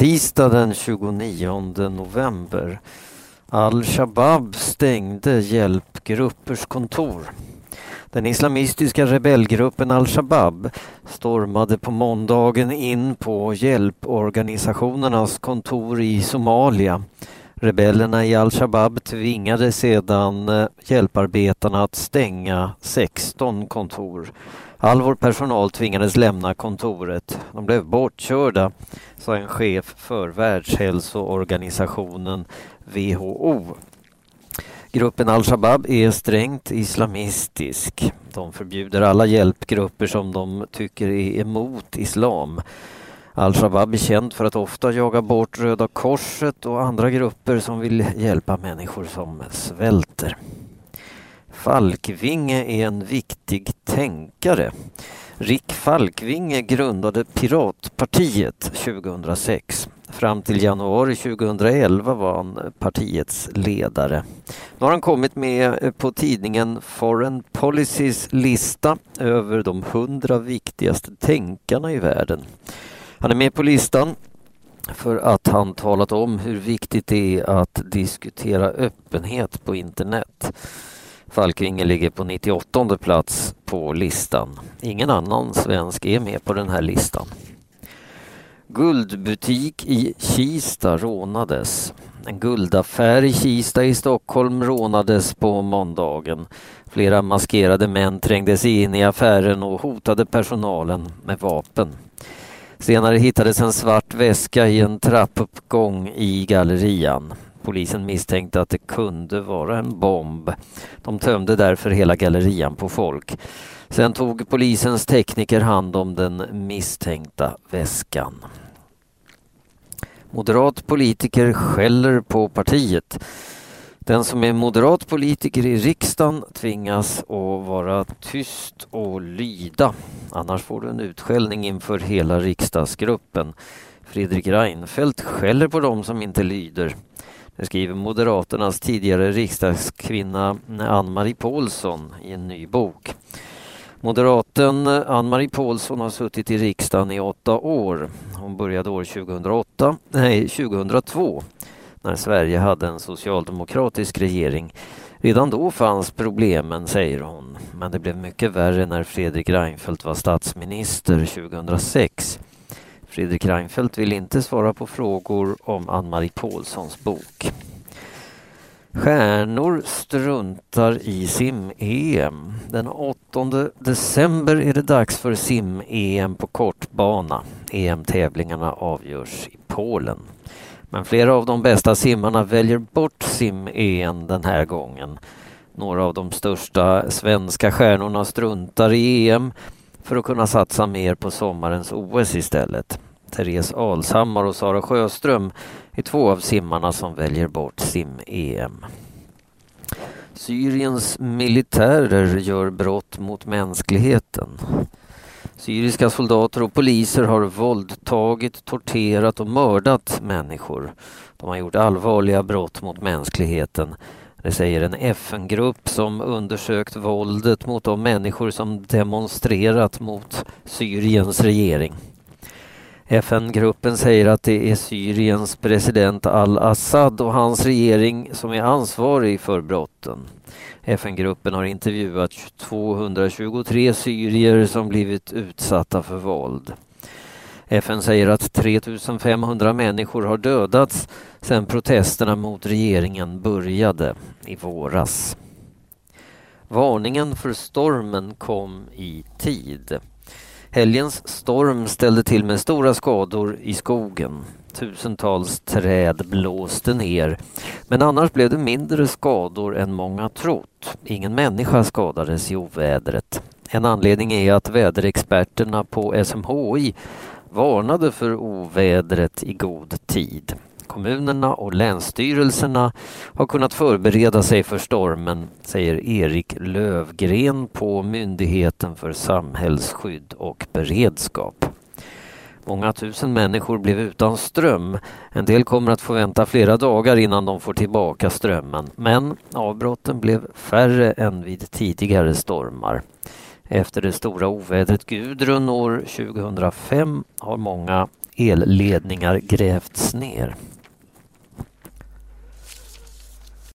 Tisdag den 29 november. Al-Shabab stängde hjälpgruppers kontor. Den islamistiska rebellgruppen al-Shabab stormade på måndagen in på hjälporganisationernas kontor i Somalia. Rebellerna i al-Shabab tvingade sedan eh, hjälparbetarna att stänga 16 kontor. All vår personal tvingades lämna kontoret. De blev bortkörda, sa en chef för Världshälsoorganisationen WHO. Gruppen al-Shabab är strängt islamistisk. De förbjuder alla hjälpgrupper som de tycker är emot islam. Al-Shabab är känd för att ofta jaga bort Röda Korset och andra grupper som vill hjälpa människor som svälter. Falkvinge är en viktig tänkare. Rick Falkvinge grundade Piratpartiet 2006. Fram till januari 2011 var han partiets ledare. Nu har han kommit med på tidningen Foreign Policys lista över de hundra viktigaste tänkarna i världen. Han är med på listan för att han talat om hur viktigt det är att diskutera öppenhet på internet. Falkvinge ligger på 98 plats på listan. Ingen annan svensk är med på den här listan. Guldbutik i Kista rånades. En guldaffär i Kista i Stockholm rånades på måndagen. Flera maskerade män trängde sig in i affären och hotade personalen med vapen. Senare hittades en svart väska i en trappuppgång i gallerian. Polisen misstänkte att det kunde vara en bomb. De tömde därför hela gallerian på folk. Sen tog polisens tekniker hand om den misstänkta väskan. Moderat politiker skäller på partiet. Den som är moderat politiker i riksdagen tvingas att vara tyst och lyda. Annars får du en utskällning inför hela riksdagsgruppen. Fredrik Reinfeldt skäller på dem som inte lyder. Det skriver Moderaternas tidigare riksdagskvinna Ann-Marie Paulsson i en ny bok. Moderaten Ann-Marie Paulsson har suttit i riksdagen i åtta år. Hon började år 2008, nej 2002 när Sverige hade en socialdemokratisk regering. Redan då fanns problemen, säger hon. Men det blev mycket värre när Fredrik Reinfeldt var statsminister 2006. Fredrik Reinfeldt vill inte svara på frågor om Ann-Marie Pålssons bok. Stjärnor struntar i sim-EM. Den 8 december är det dags för sim-EM på kortbana. EM-tävlingarna avgörs i Polen. Men flera av de bästa simmarna väljer bort sim-EM den här gången. Några av de största svenska stjärnorna struntar i EM för att kunna satsa mer på sommarens OS istället. Therese Alshammar och Sara Sjöström är två av simmarna som väljer bort sim-EM. Syriens militärer gör brott mot mänskligheten. Syriska soldater och poliser har våldtagit, torterat och mördat människor. De har gjort allvarliga brott mot mänskligheten. Det säger en FN-grupp som undersökt våldet mot de människor som demonstrerat mot Syriens regering. FN-gruppen säger att det är Syriens president al-Assad och hans regering som är ansvarig för brotten. FN-gruppen har intervjuat 223 syrier som blivit utsatta för våld. FN säger att 3500 människor har dödats sedan protesterna mot regeringen började i våras. Varningen för stormen kom i tid. Helgens storm ställde till med stora skador i skogen. Tusentals träd blåste ner. Men annars blev det mindre skador än många trott. Ingen människa skadades i ovädret. En anledning är att väderexperterna på SMHI varnade för ovädret i god tid. Kommunerna och länsstyrelserna har kunnat förbereda sig för stormen, säger Erik Lövgren på Myndigheten för samhällsskydd och beredskap. Många tusen människor blev utan ström. En del kommer att få vänta flera dagar innan de får tillbaka strömmen. Men avbrotten blev färre än vid tidigare stormar. Efter det stora ovädret Gudrun år 2005 har många elledningar grävts ner.